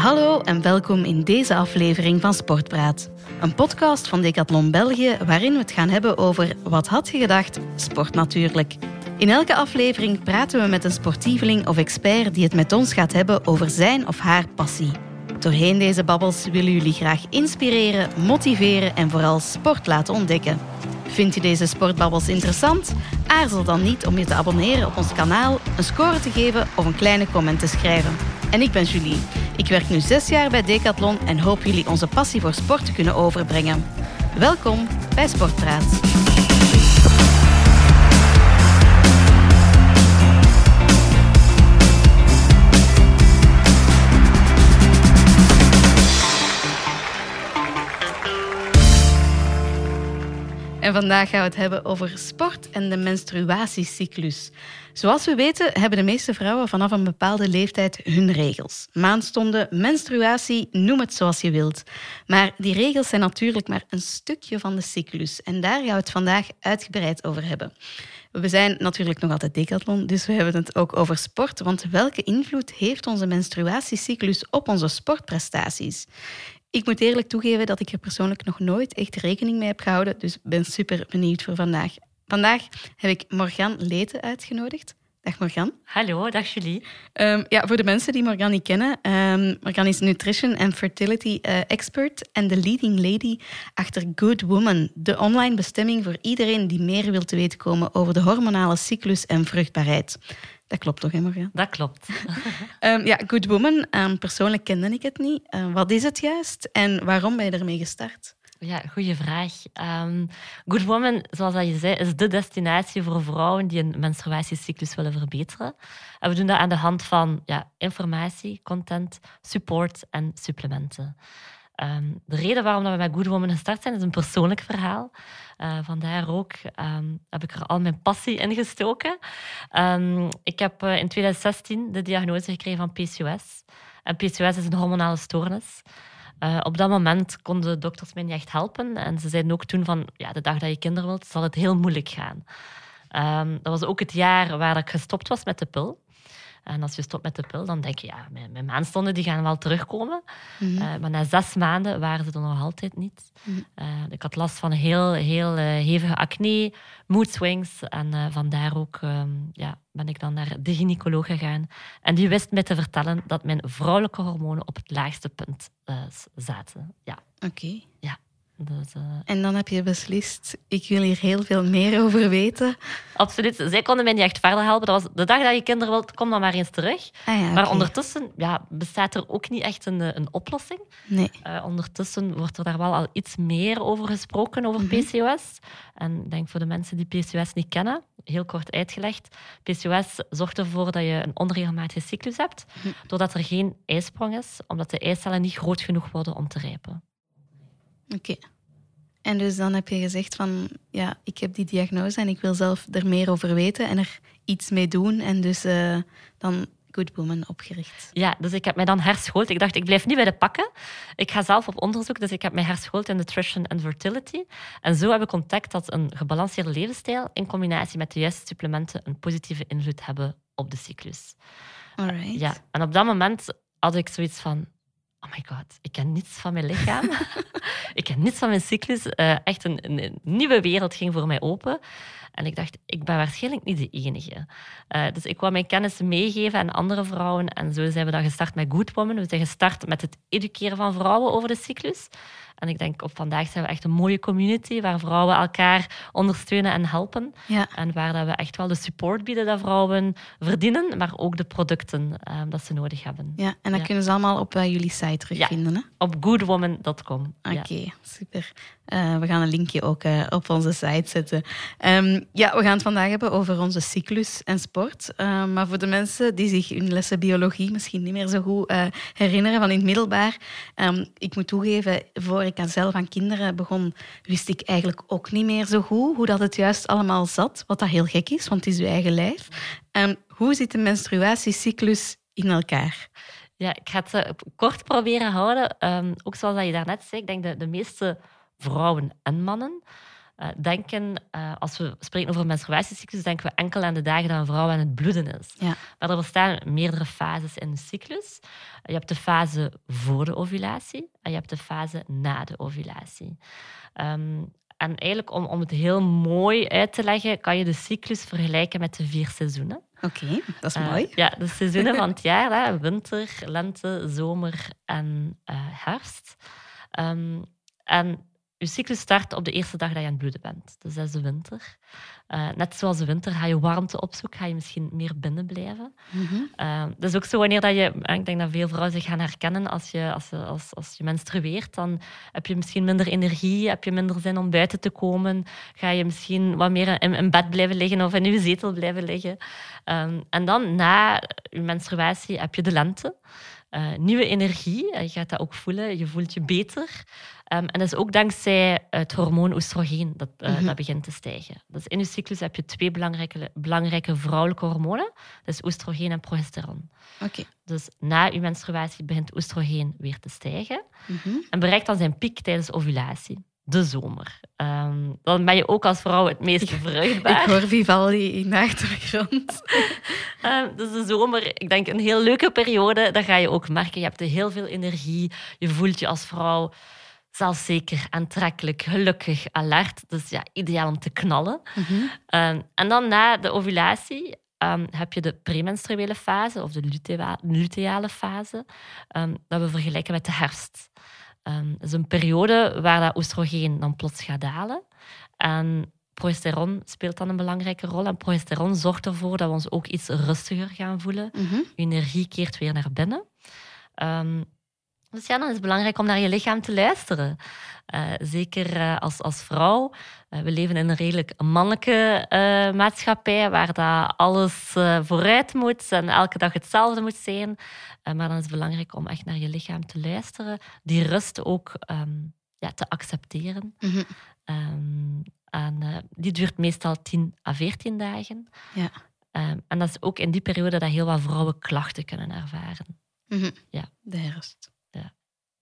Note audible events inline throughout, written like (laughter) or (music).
Hallo en welkom in deze aflevering van Sportpraat. Een podcast van Decathlon België waarin we het gaan hebben over wat had je gedacht? Sport natuurlijk. In elke aflevering praten we met een sportieveling of expert die het met ons gaat hebben over zijn of haar passie. Doorheen deze babbels willen jullie graag inspireren, motiveren en vooral sport laten ontdekken. Vind je deze sportbabbels interessant? Aarzel dan niet om je te abonneren op ons kanaal, een score te geven of een kleine comment te schrijven. En ik ben Julie. Ik werk nu zes jaar bij Decathlon en hoop jullie onze passie voor sport te kunnen overbrengen. Welkom bij Sportpraat. En vandaag gaan we het hebben over sport en de menstruatiecyclus. Zoals we weten hebben de meeste vrouwen vanaf een bepaalde leeftijd hun regels. Maandstonden, menstruatie, noem het zoals je wilt. Maar die regels zijn natuurlijk maar een stukje van de cyclus. En daar gaan we het vandaag uitgebreid over hebben. We zijn natuurlijk nog altijd decathlon, dus we hebben het ook over sport. Want welke invloed heeft onze menstruatiecyclus op onze sportprestaties? Ik moet eerlijk toegeven dat ik er persoonlijk nog nooit echt rekening mee heb gehouden, dus ben super benieuwd voor vandaag. Vandaag heb ik Morgan Leten uitgenodigd. Dag Morgan. Hallo, dag Julie. Um, ja, voor de mensen die Morgan niet kennen, um, Morgan is nutrition en fertility uh, expert en de leading lady achter Good Woman, de online bestemming voor iedereen die meer wil te weten komen over de hormonale cyclus en vruchtbaarheid. Dat klopt toch, hè, Morgan? Dat klopt. um, (laughs) (laughs) ja, Good Woman, persoonlijk kende ik het niet. Uh, wat is het juist en waarom ben je ermee gestart? Ja, goede vraag. Um, Good Woman, zoals je zei, is de destinatie voor vrouwen die een menstruatiecyclus willen verbeteren. En we doen dat aan de hand van ja, informatie, content, support en supplementen. Um, de reden waarom we met Good Woman gestart zijn, is een persoonlijk verhaal. Uh, vandaar ook um, heb ik er al mijn passie in gestoken. Ik heb uh, in 2016 de diagnose gekregen van PCOS. En PCOS is een hormonale stoornis. Uh, op dat moment konden de dokters mij niet echt helpen. En ze zeiden ook toen van, ja, de dag dat je kinderen wilt, zal het heel moeilijk gaan. dat was ook het jaar waar ik gestopt was met de pil. En als je stopt met de pil, dan denk je, ja, mijn, mijn maandstonden die gaan wel terugkomen. Mm -hmm. uh, maar na zes maanden waren ze er nog altijd niet. Mm -hmm. uh, ik had last van heel, heel uh, hevige acne, mood swings. En vandaar ook um, ja, ben ik dan naar de gynaecoloog gegaan. En die wist mij te vertellen dat mijn vrouwelijke hormonen op het laagste punt zaten. Ja. Oké. Okay. Dus, uh... En dan heb je beslist, ik wil hier heel veel meer over weten. Absoluut. Zij konden mij niet echt verder helpen. Dat was de dag dat je kinderen wilt, kom dan maar eens terug. Ah ja, maar ondertussen ja, bestaat er ook niet echt een, een oplossing. Nee. Uh, ondertussen wordt er daar wel al iets meer over gesproken, over Mhm. PCOS. En ik denk voor de mensen die PCOS niet kennen, heel kort uitgelegd. PCOS zorgt ervoor dat je een onregelmatige cyclus hebt, Mhm. doordat er geen eisprong is, omdat de eicellen niet groot genoeg worden om te rijpen. Oké. En dus dan heb je gezegd van, ja, ik heb die diagnose en ik wil zelf er meer over weten en er iets mee doen. En dus uh, dan Good Woman opgericht. Ja, dus ik heb mij dan herschoold. Ik dacht, ik blijf niet bij de pakken. Ik ga zelf op onderzoek, dus ik heb mij herschoold in nutrition en fertility. En zo heb ik ontdekt dat een gebalanceerde levensstijl in combinatie met de juiste supplementen een positieve invloed hebben op de cyclus. Alright. Ja, en op dat moment had ik zoiets van, oh my god, ik ken niets van mijn lichaam. (laughs) ik ken niets van mijn cyclus. Uh, echt een, nieuwe wereld ging voor mij open. En ik dacht, ik ben waarschijnlijk niet de enige. Uh, dus ik wou mijn kennis meegeven aan andere vrouwen. En zo zijn we dan gestart met Good Woman. We zijn gestart met het educeren van vrouwen over de cyclus. En ik denk, op vandaag zijn we echt een mooie community waar vrouwen elkaar ondersteunen en helpen. Ja. En waar dat we echt wel de support bieden dat vrouwen verdienen, maar ook de producten uh, dat ze nodig hebben. Ja, en dat Ja. kunnen ze allemaal op uh, jullie site terugvinden. hè? Op goodwoman.com. Oké, super. Uh, we gaan een linkje ook uh, op onze site zetten. Um, ja, we gaan het vandaag hebben over onze cyclus en sport. Uh, maar voor de mensen die zich hun lessen biologie misschien niet meer zo goed uh, herinneren van in het middelbaar. Um, ik moet toegeven, voor ik zelf aan kinderen begon, wist ik eigenlijk ook niet meer zo goed hoe dat het juist allemaal zat. Wat dat heel gek is, want het is uw eigen lijf. Um, hoe zit de menstruatiecyclus in elkaar? Ja, ik ga het kort proberen houden. Ook zoals dat je daarnet zei, ik denk de, de meeste vrouwen en mannen uh, denken, uh, als we spreken over menstruatiecyclus, denken we enkel aan de dagen dat een vrouw aan het bloeden is. Ja. Maar er bestaan meerdere fases in de cyclus. Je hebt de fase voor de ovulatie en je hebt de fase na de ovulatie. Um, en eigenlijk, om, om het heel mooi uit te leggen, kan je de cyclus vergelijken met de vier seizoenen. Oké, dat is uh, mooi. Ja, de seizoenen van het (laughs) jaar. Hè, winter, lente, zomer en herfst. Um, en je cyclus start op de eerste dag dat je aan het bloeden bent. Dus dat is de winter. Uh, net zoals de winter ga je warmte opzoeken, ga je misschien meer binnen blijven. Mm -hmm. uh, dat is ook zo wanneer dat je... Ik denk dat veel vrouwen zich gaan herkennen als je, als, als, als je menstrueert. Dan heb je misschien minder energie, heb je minder zin om buiten te komen. Ga je misschien wat meer in, in bed blijven liggen of in je zetel blijven liggen. Um, en dan, na je menstruatie, heb je de lente. Uh, nieuwe energie, je gaat dat ook voelen. Je voelt je beter. Um, en dat is ook dankzij het hormoon oestrogeen dat, uh, mm -hmm. dat begint te stijgen. Dus in je cyclus heb je twee belangrijke, belangrijke vrouwelijke hormonen. Dat is oestrogeen en progesteron. Okay. Dus na je menstruatie begint oestrogeen weer te stijgen. Mm -hmm. En bereikt dan zijn piek tijdens ovulatie. De zomer. Um, dan ben je ook als vrouw het meest vruchtbaar. Ik hoor Vivaldi in de achtergrond. um, (laughs) dus de zomer, ik denk een heel leuke periode. Dat ga je ook merken. Je hebt heel veel energie. Je voelt je als vrouw zelfzeker, aantrekkelijk, gelukkig, alert. Dus ja, ideaal om te knallen. Mm -hmm. um, en dan na de ovulatie um, heb je de premenstruele fase of de luteale fase. Um, dat we vergelijken met de herfst. Dat is een periode waar dat oestrogeen dan plots gaat dalen. En progesteron speelt dan een belangrijke rol. En progesteron zorgt ervoor dat we ons ook iets rustiger gaan voelen. Mm -hmm. Je energie keert weer naar binnen. Dus ja, dan is het belangrijk om naar je lichaam te luisteren. Uh, zeker uh, als, als vrouw. Uh, we leven in een redelijk mannelijke maatschappij waar dat alles vooruit moet en elke dag hetzelfde moet zijn. maar dan is het belangrijk om echt naar je lichaam te luisteren. Die rust ook um, ja, te accepteren. Mm -hmm. um, en die duurt meestal 10 à 14 dagen. Ja. Um, en dat is ook in die periode dat heel wat vrouwen klachten kunnen ervaren. Mm -hmm. Ja. De herfst.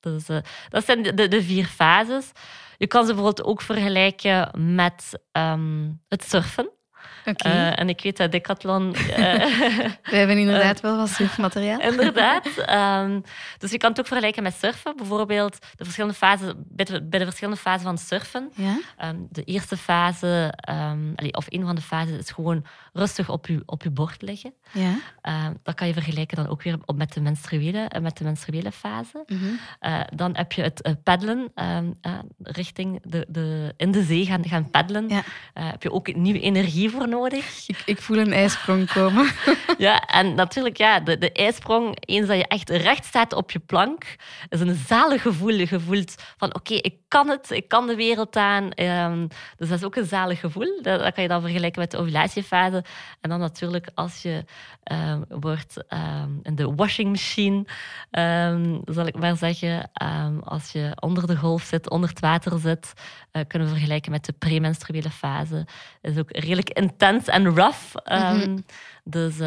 Dus, uh, dat zijn de, de, vier fases. Je kan ze bijvoorbeeld ook vergelijken met um, het surfen. Okay. Uh, en ik weet dat Decathlon... Uh, (laughs) We hebben inderdaad wel wat surfmateriaal. (laughs) inderdaad. Um, dus je kan het ook vergelijken met surfen. Bijvoorbeeld de verschillende fases, bij, de, bij de verschillende fasen van surfen. Ja? Um, de eerste fase, allee, of een van de fases, is gewoon rustig op je, op je bord liggen. Ja? dat kan je vergelijken dan ook weer met de menstruele, met de menstruele fase. Mm -hmm. uh, dan heb je het uh, paddelen, uh, richting de, de, in de zee gaan, gaan paddelen. Ja. heb je ook nieuwe energie voor nodig. Ik, ik voel een ijsprong komen. (laughs) ja, en natuurlijk, ja, de, de ijsprong, eens dat je echt recht staat op je plank, is een zalig gevoel. Je voelt van, oké, okay, ik kan het, ik kan de wereld aan. Um, dus dat is ook een zalig gevoel. Dat, dat, kan je dan vergelijken met de ovulatiefase. En dan natuurlijk als je um, wordt um, in de washing machine, zal ik maar zeggen, als je onder de golf zit, onder het water zit, uh, kunnen we vergelijken met de premenstruele fase. Is ook redelijk intens en rough. Mm -hmm. dus,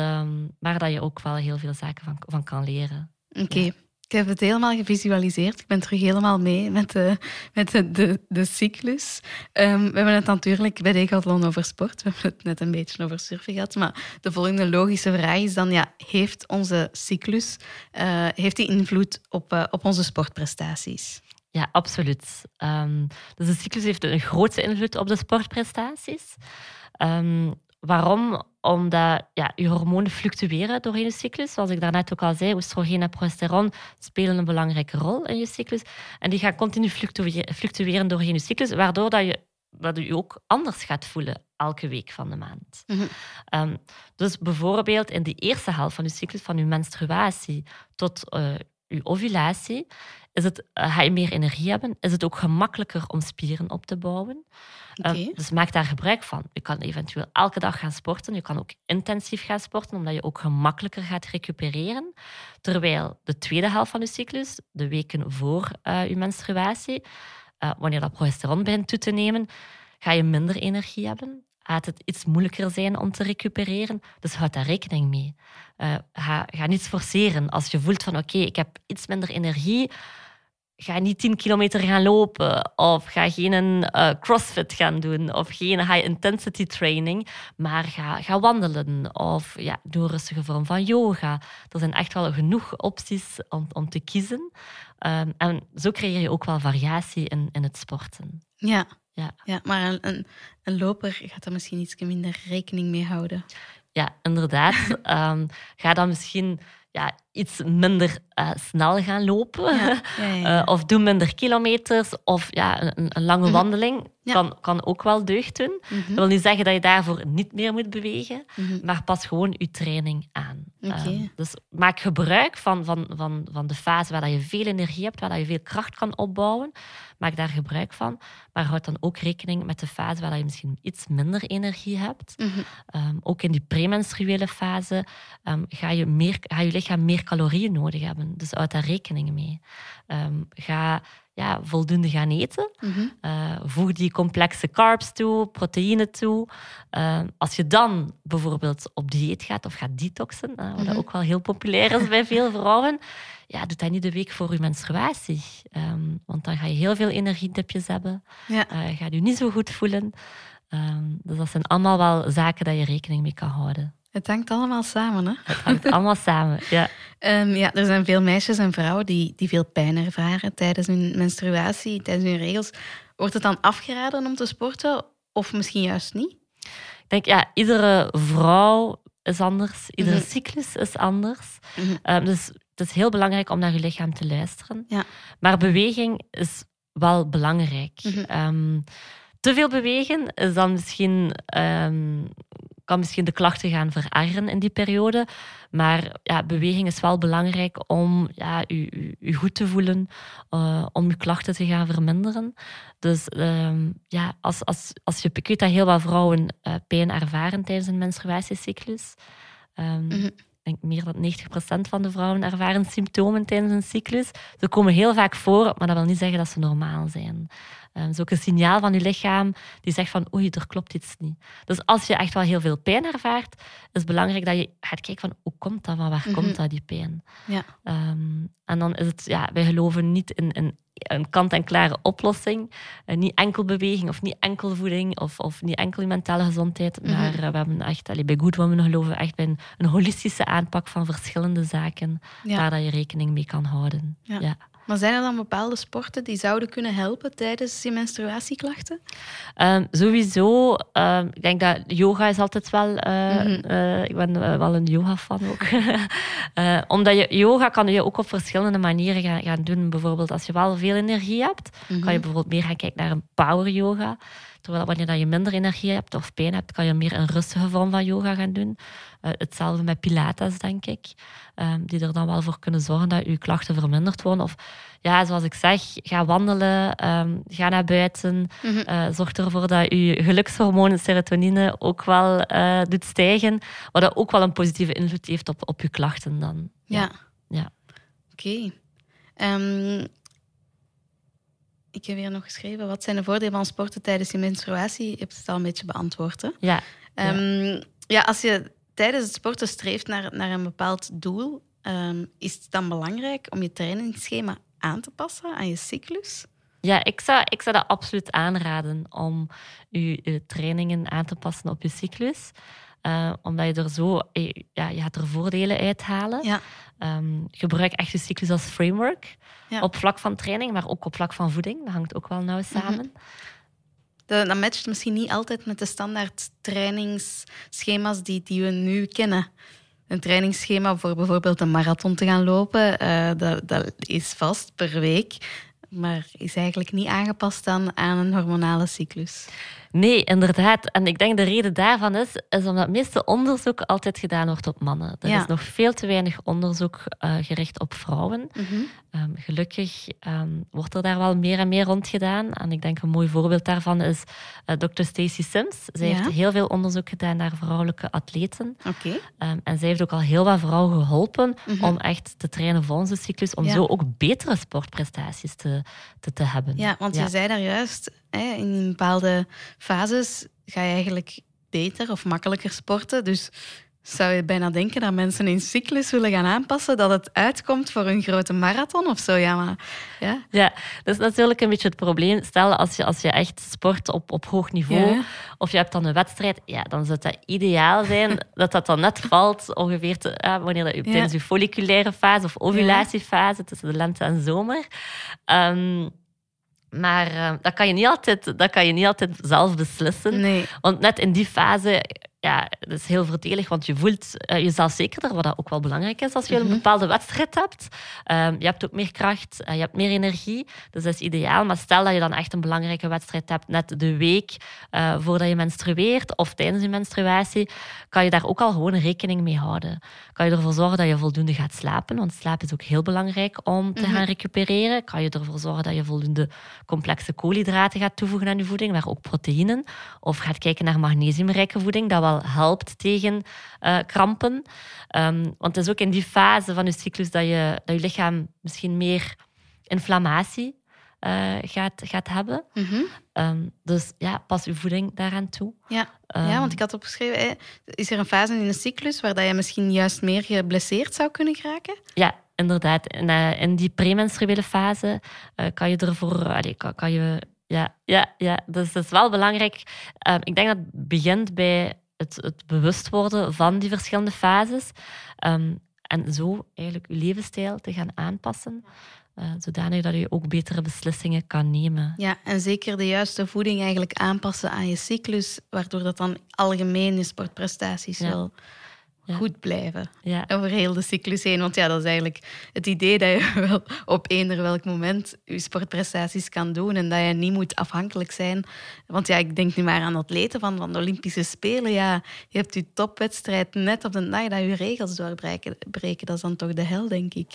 maar dat je ook wel heel veel zaken van, van kan leren. Oké. Okay. Ja. Ik heb het helemaal gevisualiseerd. Ik ben terug helemaal mee met de, met de, de, de cyclus. Um, we hebben het natuurlijk bij Decathlon over sport. We hebben het net een beetje over surfen gehad. Maar de volgende logische vraag is dan, ja, heeft onze cyclus uh, heeft die invloed op, uh, op onze sportprestaties? Ja, absoluut. Um, dus de cyclus heeft een grote invloed op de sportprestaties. Um, waarom? Omdat ja, je hormonen fluctueren doorheen je cyclus. Zoals ik daarnet ook al zei, oestrogeen en progesteron spelen een belangrijke rol in je cyclus. En die gaan continu fluctueren, doorheen je cyclus, waardoor dat je, dat je ook anders gaat voelen elke week van de maand. Mm -hmm. um, dus bijvoorbeeld in die eerste helft van je cyclus, van je menstruatie tot uh, je ovulatie, is het, uh, ga je meer energie hebben, is het ook gemakkelijker om spieren op te bouwen. Okay. Uh, dus maak daar gebruik van. Je kan eventueel elke dag gaan sporten. Je kan ook intensief gaan sporten, omdat je ook gemakkelijker gaat recupereren. Terwijl de tweede helft van je cyclus, de weken voor uh, je menstruatie, wanneer dat progesteron begint toe te nemen, ga je minder energie hebben. Gaat het iets moeilijker zijn om te recupereren. Dus houd daar rekening mee. Uh, ga, ga niets forceren. Als je voelt van oké, ik heb iets minder energie, ga niet 10 kilometer gaan lopen of ga geen uh, crossfit gaan doen of geen high intensity training, maar ga, ga wandelen of ja, doe een rustige vorm van yoga. Er zijn echt wel genoeg opties om, om te kiezen. Um, en zo creëer je ook wel variatie in, in het sporten. Ja, ja. ja maar een, een, een loper gaat er misschien iets minder rekening mee houden. Ja, inderdaad. um, (laughs) ga dan misschien ja, iets minder uh, snel gaan lopen. Ja, ja, uh, (laughs) of doe minder kilometers. Of ja, een, een lange mm wandeling kan, kan ook wel deugd doen. Mm -hmm. Dat wil niet zeggen dat je daarvoor niet meer moet bewegen. Mm -hmm. Maar pas gewoon je training aan. Okay. Uh, dus maak gebruik van, van, van, van de fase waar je veel energie hebt, waar je veel kracht kan opbouwen. Maak daar gebruik van. Maar houd dan ook rekening met de fase waar je misschien iets minder energie hebt. Um, ook in die premenstruele fase um, ga, je meer, ga je lichaam meer calorieën nodig hebben. Dus houd daar rekening mee. Um, ga ja, voldoende gaan eten. Mm uh, voeg die complexe carbs toe, proteïne toe. Uh, als je dan bijvoorbeeld op dieet gaat of gaat detoxen, uh, wat mm -hmm. ook wel heel populair is bij veel vrouwen, ja, doe dat niet de week voor je menstruatie. Um, want dan ga je heel veel energiedipjes hebben. Ja. ga je niet zo goed voelen. Um, dus dat zijn allemaal wel zaken dat je rekening mee kan houden. Het hangt allemaal samen, hè? Het hangt allemaal samen, ja. Um, ja, er zijn veel meisjes en vrouwen die, die veel pijn ervaren tijdens hun menstruatie, tijdens hun regels. Wordt het dan afgeraden om te sporten of misschien juist niet? Ik denk, ja, iedere vrouw is anders, iedere mm -hmm. cyclus is anders. Mm -hmm. um, dus het is heel belangrijk om naar je lichaam te luisteren. Ja. Maar beweging is wel belangrijk. Mm -hmm. um, te veel bewegen is dan misschien kan misschien de klachten gaan verergeren in die periode. Maar ja, beweging is wel belangrijk om ja, u, u, goed te voelen, uh, om uw klachten te gaan verminderen. Dus um, ja, als, als, als je, ik dat heel wat vrouwen uh, pijn ervaren tijdens een menstruatiecyclus. Mm -hmm. Ik denk meer dan 90% van de vrouwen ervaren symptomen tijdens een cyclus. Ze komen heel vaak voor, maar dat wil niet zeggen dat ze normaal zijn. Um, dat is ook een signaal van je lichaam die zegt van oei, er klopt iets niet. Dus als je echt wel heel veel pijn ervaart, is het belangrijk dat je gaat kijken van hoe komt dat, van waar mm -hmm. komt dat, die pijn? Ja. Um, en dan is het, ja, wij geloven niet in, in een kant-en-klare oplossing. Uh, niet enkel beweging of niet enkel voeding of, of niet enkel mentale gezondheid. Mm -hmm. Maar uh, we hebben echt, allee, bij Good Women geloven echt bij een, een holistische aanpak van verschillende zaken ja. waar dat je rekening mee kan houden. Ja. ja. Maar zijn er dan bepaalde sporten die zouden kunnen helpen tijdens je menstruatieklachten? Um, sowieso. Um, ik denk dat yoga is altijd wel... Uh, mm -hmm. uh, ik ben uh, wel een yoga-fan ook. (laughs) omdat je, yoga kan je ook op verschillende manieren gaan, gaan doen. Bijvoorbeeld als je wel veel energie hebt, mm -hmm. kan je bijvoorbeeld meer gaan kijken naar een power yoga. Terwijl wanneer je minder energie hebt of pijn hebt, kan je meer een rustige vorm van yoga gaan doen. Uh, hetzelfde met Pilates, denk ik. Um, die er dan wel voor kunnen zorgen dat je klachten verminderd worden. Of ja, zoals ik zeg, ga wandelen, um, ga naar buiten. Mm -hmm. uh, zorg ervoor dat je gelukshormoon, serotonine, ook wel uh, doet stijgen. Wat dat ook wel een positieve invloed heeft op, op je klachten dan. Ja. ja. ja. Oké. Okay. Um, ik heb hier nog geschreven, wat zijn de voordelen van sporten tijdens je menstruatie? Je hebt het al een beetje beantwoord. Hè? Ja. Um, ja. als je tijdens het sporten streeft naar, naar een bepaald doel, um, is het dan belangrijk om je trainingsschema aan te passen aan je cyclus? Ja, ik zou, ik zou dat absoluut aanraden om je, je trainingen aan te passen op je cyclus. Uh, omdat je er zo, ja, je gaat er voordelen uithalen. Ja. Um, gebruik echt je cyclus als framework. Ja. Op vlak van training, maar ook op vlak van voeding. Dat hangt ook wel nauw samen. Mm -hmm. dat matcht misschien niet altijd met de standaard trainingsschema's die, die we nu kennen. Een trainingsschema voor bijvoorbeeld een marathon te gaan lopen, uh, dat, dat is vast per week, maar is eigenlijk niet aangepast aan, aan een hormonale cyclus. Nee, inderdaad. En ik denk de reden daarvan is, is omdat het meeste onderzoek altijd gedaan wordt op mannen. Er ja. is nog veel te weinig onderzoek uh, gericht op vrouwen. Mm -hmm. um, gelukkig um, wordt er daar wel meer en meer rond gedaan. En ik denk een mooi voorbeeld daarvan is uh, Dr. Stacey Sims. Zij ja. heeft heel veel onderzoek gedaan naar vrouwelijke atleten. Okay. Um, en zij heeft ook al heel wat vrouwen geholpen mm -hmm. om echt te trainen volgens de cyclus, om ja. zo ook betere sportprestaties te, te, te hebben. Ja, want je zei daar juist, hè, in bepaalde fases ga je eigenlijk beter of makkelijker sporten. Dus Zou je bijna denken dat mensen hun cyclus willen gaan aanpassen, dat het uitkomt voor een grote marathon of zo? Ja, maar, ja. ja dat is natuurlijk een beetje het probleem. Stel, als je, als je echt sport op, op hoog niveau, Ja. of je hebt dan een wedstrijd, ja, dan zou dat ideaal zijn (laughs) dat dat dan net valt ongeveer te, ja, wanneer dat, tijdens je folliculaire fase of ovulatiefase, tussen de lente en zomer. Ehm, maar eh, dat, kan je niet altijd, dat kan je niet altijd zelf beslissen. Nee. Want net in die fase, ja, dat is heel voordelig, want je voelt eh, jezelf zekerder, wat dat ook wel belangrijk is als je Mhm. een bepaalde wedstrijd hebt. Ehm, je hebt ook meer kracht, eh, je hebt meer energie, dus dat is ideaal. Maar stel dat je dan echt een belangrijke wedstrijd hebt, net de week eh, voordat je menstrueert of tijdens je menstruatie, kan je daar ook al gewoon rekening mee houden. Kan je ervoor zorgen dat je voldoende gaat slapen, want slaap is ook heel belangrijk om te Mhm. gaan recupereren. Kan je ervoor zorgen dat je voldoende complexe koolhydraten gaat toevoegen aan je voeding, maar ook proteïnen. Of gaat kijken naar magnesiumrijke voeding, dat wel helpt tegen eh, krampen. Ehm, want het is ook in die fase van je cyclus dat je, dat je lichaam misschien meer inflammatie eh, gaat, gaat hebben. Mhm. Ehm, dus ja, pas je voeding daaraan toe. Ja. Ehm, ja, want ik had opgeschreven, hè, is er een fase in een cyclus waar dat je misschien juist meer geblesseerd zou kunnen geraken? Ja, inderdaad. In, eh, in die premenstruele fase kan je ervoor... kan, kan je, ja, ja, ja, dus dat is wel belangrijk. Ehm, ik denk dat het begint bij het, het bewust worden van die verschillende fases. Ehm, en zo eigenlijk je levensstijl te gaan aanpassen. eh, zodanig dat je ook betere beslissingen kan nemen. Ja, en zeker de juiste voeding eigenlijk aanpassen aan je cyclus, waardoor dat dan algemeen je sportprestaties Ja. wel Ja. goed blijven. Ja, Over heel de cyclus heen. Want ja, dat is eigenlijk het idee dat je (laughs) wel op eender welk moment je sportprestaties kan doen en dat je niet moet afhankelijk zijn. Want ja, ik denk nu maar aan atleten van, van de Olympische Spelen. Ja, je hebt je topwedstrijd net op de dag dat je regels doorbreken. Breken. Dat is dan toch de hel, denk ik.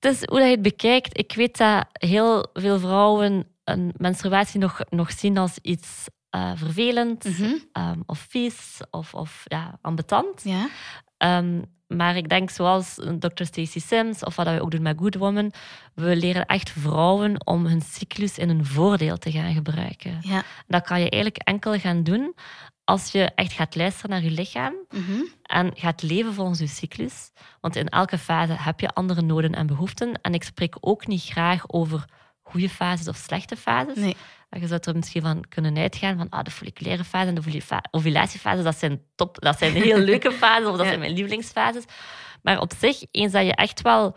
Het is hoe je het bekijkt. Ik weet dat heel veel vrouwen een menstruatie nog, nog zien als iets eh, vervelend Mhm. ehm, of vies of, of ja, ambetant. Ja. Ehm, maar ik denk, zoals Dr. Stacey Sims of wat we ook doen met Good Woman, we leren echt vrouwen om hun cyclus in hun voordeel te gaan gebruiken. Ja. Dat kan je eigenlijk enkel gaan doen als je echt gaat luisteren naar je lichaam Mhm. en gaat leven volgens je cyclus. Want in elke fase heb je andere noden en behoeften. En ik spreek ook niet graag over goede fases of slechte fases. Nee. Je zou er misschien van kunnen uitgaan van ah, de folliculaire fase en de ovula- ovulatiefase, dat zijn top, dat zijn (laughs) heel leuke fases of dat Ja. zijn mijn lievelingsfases. Maar op zich, eens dat je echt wel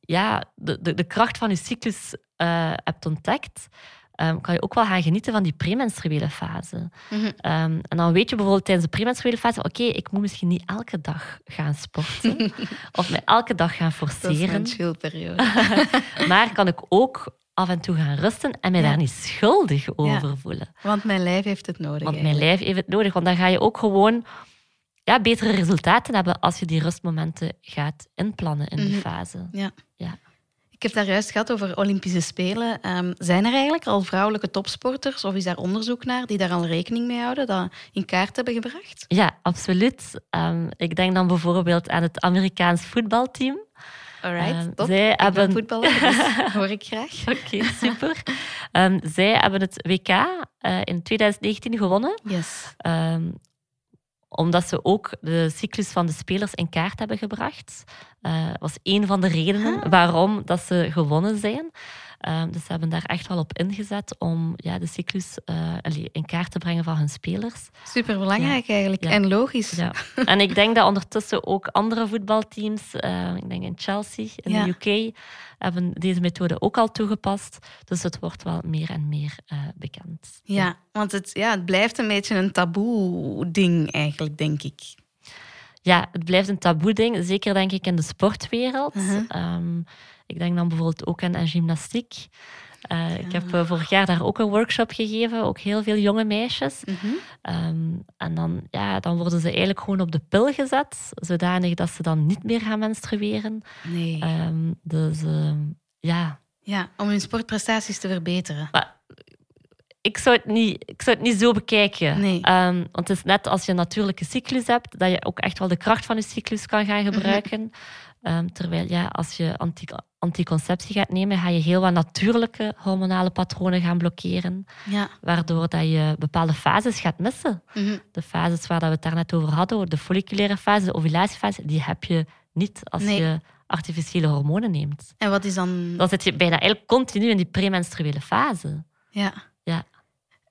ja, de, de, de kracht van je cyclus eh, hebt ontdekt, ehm, kan je ook wel gaan genieten van die premenstruele fase. Mhm. Ehm, en dan weet je bijvoorbeeld tijdens de premenstruele fase, oké, ik moet misschien niet elke dag gaan sporten (laughs) of me elke dag gaan Dat is forceren. mijn. (laughs) Maar kan ik ook af en toe gaan rusten en mij Ja. daar niet schuldig over voelen. Want mijn lijf heeft het nodig. Want mijn lijf heeft het nodig. Want dan ga je ook gewoon ja, betere resultaten hebben als je die rustmomenten gaat inplannen in die Mhm. fase. Ja. Ja. Ik heb daar juist gehad over Olympische Spelen. Ehm, zijn er eigenlijk al vrouwelijke topsporters, of is daar onderzoek naar, die daar al rekening mee houden, dat in kaart hebben gebracht? Ja, absoluut. Ehm, ik denk dan bijvoorbeeld aan het Amerikaans voetbalteam. Alright, Ehm, top. zij Ik hebben- voetballer, dus (laughs) hoor ik graag. (laughs) Oké, super. Ehm, zij hebben het WK eh, in 2019 gewonnen. Yes. Ehm, omdat ze ook de cyclus van de spelers in kaart hebben gebracht. Eh, Dat was één van de redenen Ah. waarom dat ze gewonnen zijn. Ehm, dus ze hebben daar echt wel op ingezet om ja, de cyclus eh, in kaart te brengen van hun spelers. Super belangrijk eigenlijk Ja. en logisch. Ja. En ik denk dat ondertussen ook andere voetbalteams, eh, ik denk in Chelsea, in Ja. de UK, hebben deze methode ook al toegepast. Dus het wordt wel meer en meer eh, bekend. Ja, want het, ja, het blijft een beetje een taboe-ding eigenlijk, denk ik. Ja, het blijft een taboe-ding, zeker denk ik in de sportwereld. Mhm. Ehm, ik denk dan bijvoorbeeld ook aan, aan gymnastiek. Eh, Ik heb eh, vorig jaar daar ook een workshop gegeven, ook heel veel jonge meisjes. Mhm. Ehm, en dan, ja, dan worden ze eigenlijk gewoon op de pil gezet, zodanig dat ze dan niet meer gaan menstrueren. Nee. Ehm, dus ja, Ja, om hun sportprestaties te verbeteren. maar ik zou het niet, ik zou het niet zo bekijken. Nee. Ehm, want het is net als je een natuurlijke cyclus hebt, dat je ook echt wel de kracht van je cyclus kan gaan gebruiken. Ehm, terwijl ja, als je anti anticonceptie gaat nemen, ga je heel wat natuurlijke hormonale patronen gaan blokkeren. Ja. Waardoor dat je bepaalde fases gaat missen. Mhm. De fases waar dat we het daarnet over hadden, de folliculaire fase, de ovulatiefase, die heb je niet als Nee. je artificiële hormonen neemt. En wat is dan... Dan zit je bijna eigenlijk continu in die premenstruele fase. Ja. Ja.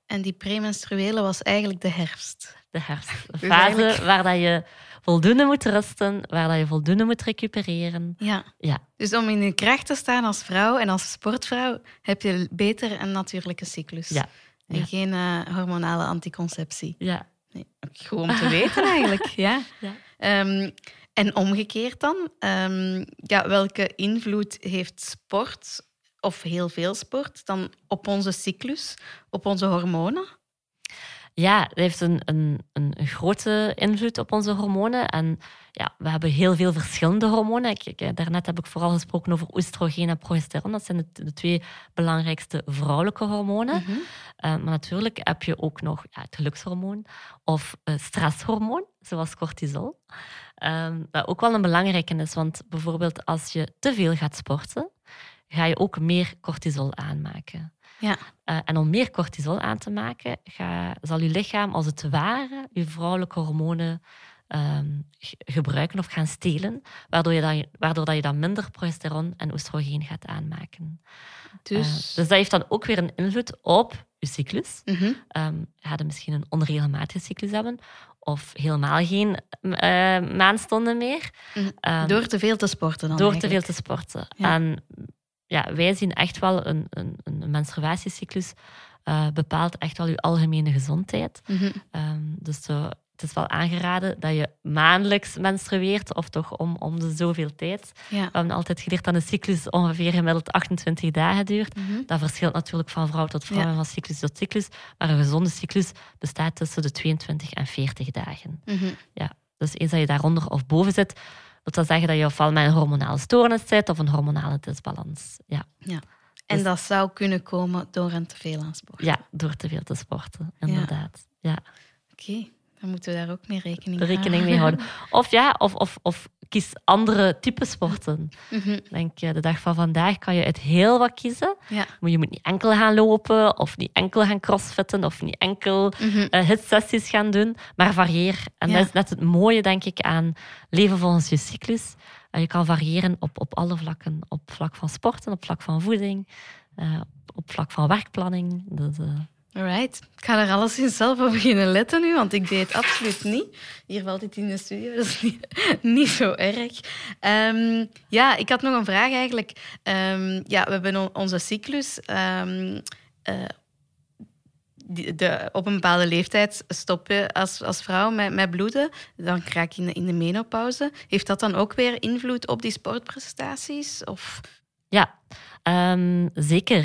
En die premenstruele was eigenlijk de herfst. De herfst. (laughs) Dus fase eigenlijk- waar dat je voldoende moet rusten, waar dat je voldoende moet recupereren. Ja. Ja, Dus om in je kracht te staan als vrouw en als sportvrouw heb je beter een natuurlijke cyclus. Ja. En Ja. geen eh, hormonale anticonceptie. ja, Nee. Goed om te weten eigenlijk. (laughs) Ja. ja. Ehm, en omgekeerd dan, ehm, ja, welke invloed heeft sport, of heel veel sport, dan op onze cyclus, op onze hormonen? Ja, het heeft een, een, een grote invloed op onze hormonen. En ja, we hebben heel veel verschillende hormonen. Ik, ik- daarnet heb ik vooral gesproken over oestrogeen en progesteron. Dat zijn de, de twee belangrijkste vrouwelijke hormonen. Mhm. Eh, maar natuurlijk heb je ook nog ja, het gelukshormoon of eh, stresshormoon, zoals cortisol. Ehm, dat ook wel een belangrijke is, want bijvoorbeeld als je te veel gaat sporten, ga je ook meer cortisol aanmaken. Ja. Eh, en om meer cortisol aan te maken, ga, zal je lichaam als het ware je vrouwelijke hormonen ehm, gebruiken of gaan stelen, waardoor, je dan, waardoor dat je dan minder progesteron en oestrogeen gaat aanmaken. Dus, Eh, dus dat heeft dan ook weer een invloed op je cyclus. ga je misschien een onregelmatige cyclus hebben of helemaal geen eh, maandstonden meer. Mhm. Ehm, door te veel te sporten dan door te veel te sporten. Ja. En ja, wij zien echt wel een, een, een menstruatiecyclus eh, bepaalt echt wel je algemene gezondheid. Mhm. Ehm, dus zo, het is wel aangeraden dat je maandelijks menstrueert, of toch om, om de zoveel tijd. Ja. We hebben altijd geleerd dat een cyclus ongeveer gemiddeld 28 dagen duurt. Mhm. Dat verschilt natuurlijk van vrouw tot vrouw Ja. en van cyclus tot cyclus. Maar een gezonde cyclus bestaat tussen de 22 en 40 dagen. Mhm. Dus eens dat je daaronder of boven zit, wil dat zeggen dat je ofwel met een hormonale stoornis zit of een hormonale disbalans. Ja, En Dus- dat zou kunnen komen door een te veel aan sport. ja door te veel te sporten, inderdaad. Ja. Oké, dan moeten we daar ook mee rekening, Rekening mee houden. Of ja, of, of, of kies andere type sporten. Ik Denk, eh, de dag van vandaag kan je uit heel wat kiezen. Ja. Maar je moet niet enkel gaan lopen, of niet enkel gaan crossfitten, of niet enkel eh, hitsessies gaan doen, maar varieer. En Ja. dat is net het mooie, denk ik, aan leven volgens je cyclus. Eh, je kan variëren op, op alle vlakken. Op vlak van sporten, op vlak van voeding, op vlak van werkplanning. Alright. Ik ga er alleszins zelf op beginnen letten nu, want ik deed het absoluut niet. Hier valt het in de studio, dat is niet, zo erg. Ehm, ja, ik had nog een vraag eigenlijk. Ehm, ja, we hebben on- onze cyclus. ehm, eh, de, op een bepaalde leeftijd stop je als, als vrouw met, met bloeden. Dan raak je in de, in de menopauze. Heeft dat dan ook weer invloed op die sportprestaties? Of... ja, zeker.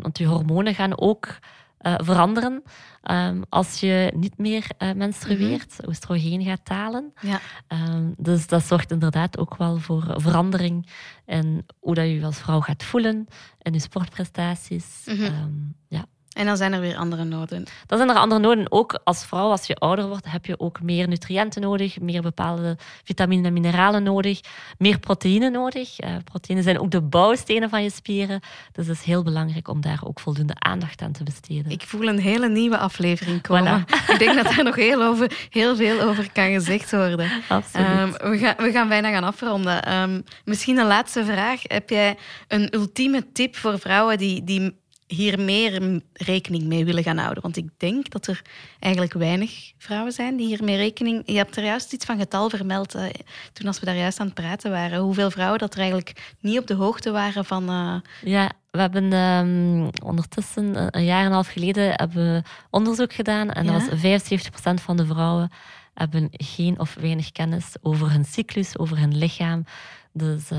Want je hormonen gaan ook eh, veranderen ehm, als je niet meer eh, menstrueert. Oestrogeen gaat dalen. Ja. Ehm, dus dat zorgt inderdaad ook wel voor verandering in hoe dat je je als vrouw gaat voelen in je sportprestaties. Mhm. Ehm, ja. En dan zijn er weer andere noden. Dan zijn er andere noden. Ook als vrouw, als je ouder wordt, heb je ook meer nutriënten nodig, meer bepaalde vitaminen en mineralen nodig, meer proteïne nodig. Eh, proteïnen zijn ook de bouwstenen van je spieren. Dus het is heel belangrijk om daar ook voldoende aandacht aan te besteden. Ik voel een hele nieuwe aflevering komen. Ik denk dat er nog heel, over, heel veel over kan gezegd worden. Absoluut. Ehm, we, gaan, we gaan bijna gaan afronden. Ehm, misschien een laatste vraag. Heb jij een ultieme tip voor vrouwen die, die hier meer rekening mee willen gaan houden? Want ik denk dat er eigenlijk weinig vrouwen zijn die hiermee rekening... Je hebt er juist iets van getal vermeld eh, toen als we daar juist aan het praten waren. Hoeveel vrouwen dat er eigenlijk niet op de hoogte waren van... eh, Ja, we hebben ehm, ondertussen een- een jaar en een half geleden hebben we onderzoek gedaan. En Ja? dat was 75% van de vrouwen hebben geen of weinig kennis over hun cyclus, over hun lichaam. Dus,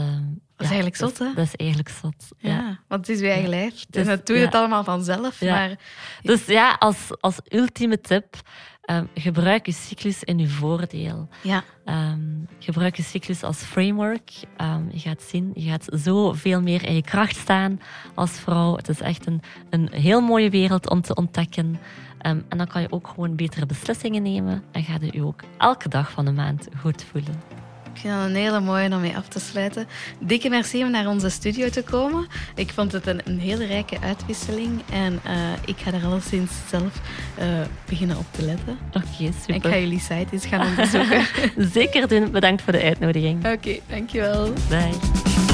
ehm, is eigenlijk dat zot, hè? Dat is eigenlijk zot, ja. want het is je eigen lijf. Dus, en dat doe je het allemaal vanzelf. Ja. Maar Dus ja, als, als ultieme tip, ehm, gebruik je cyclus in je voordeel. ja, Ehm, gebruik je cyclus als framework. Ehm, je gaat zien, je gaat zoveel meer in je kracht staan als vrouw. Het is echt een, een heel mooie wereld om te ontdekken. En dan kan je ook gewoon betere beslissingen nemen. En ga je je ook elke dag van de maand goed voelen. Vind dat een hele mooie om mee af te sluiten. Dikke merci om naar onze studio te komen. Ik vond het een, een hele rijke uitwisseling en uh, ik ga er alleszins zelf uh, beginnen op te letten. Oké, okay, super. Ik ga jullie site eens gaan onderzoeken. (laughs) Zeker doen. Bedankt voor de uitnodiging. Oké, okay, dankjewel. Bye.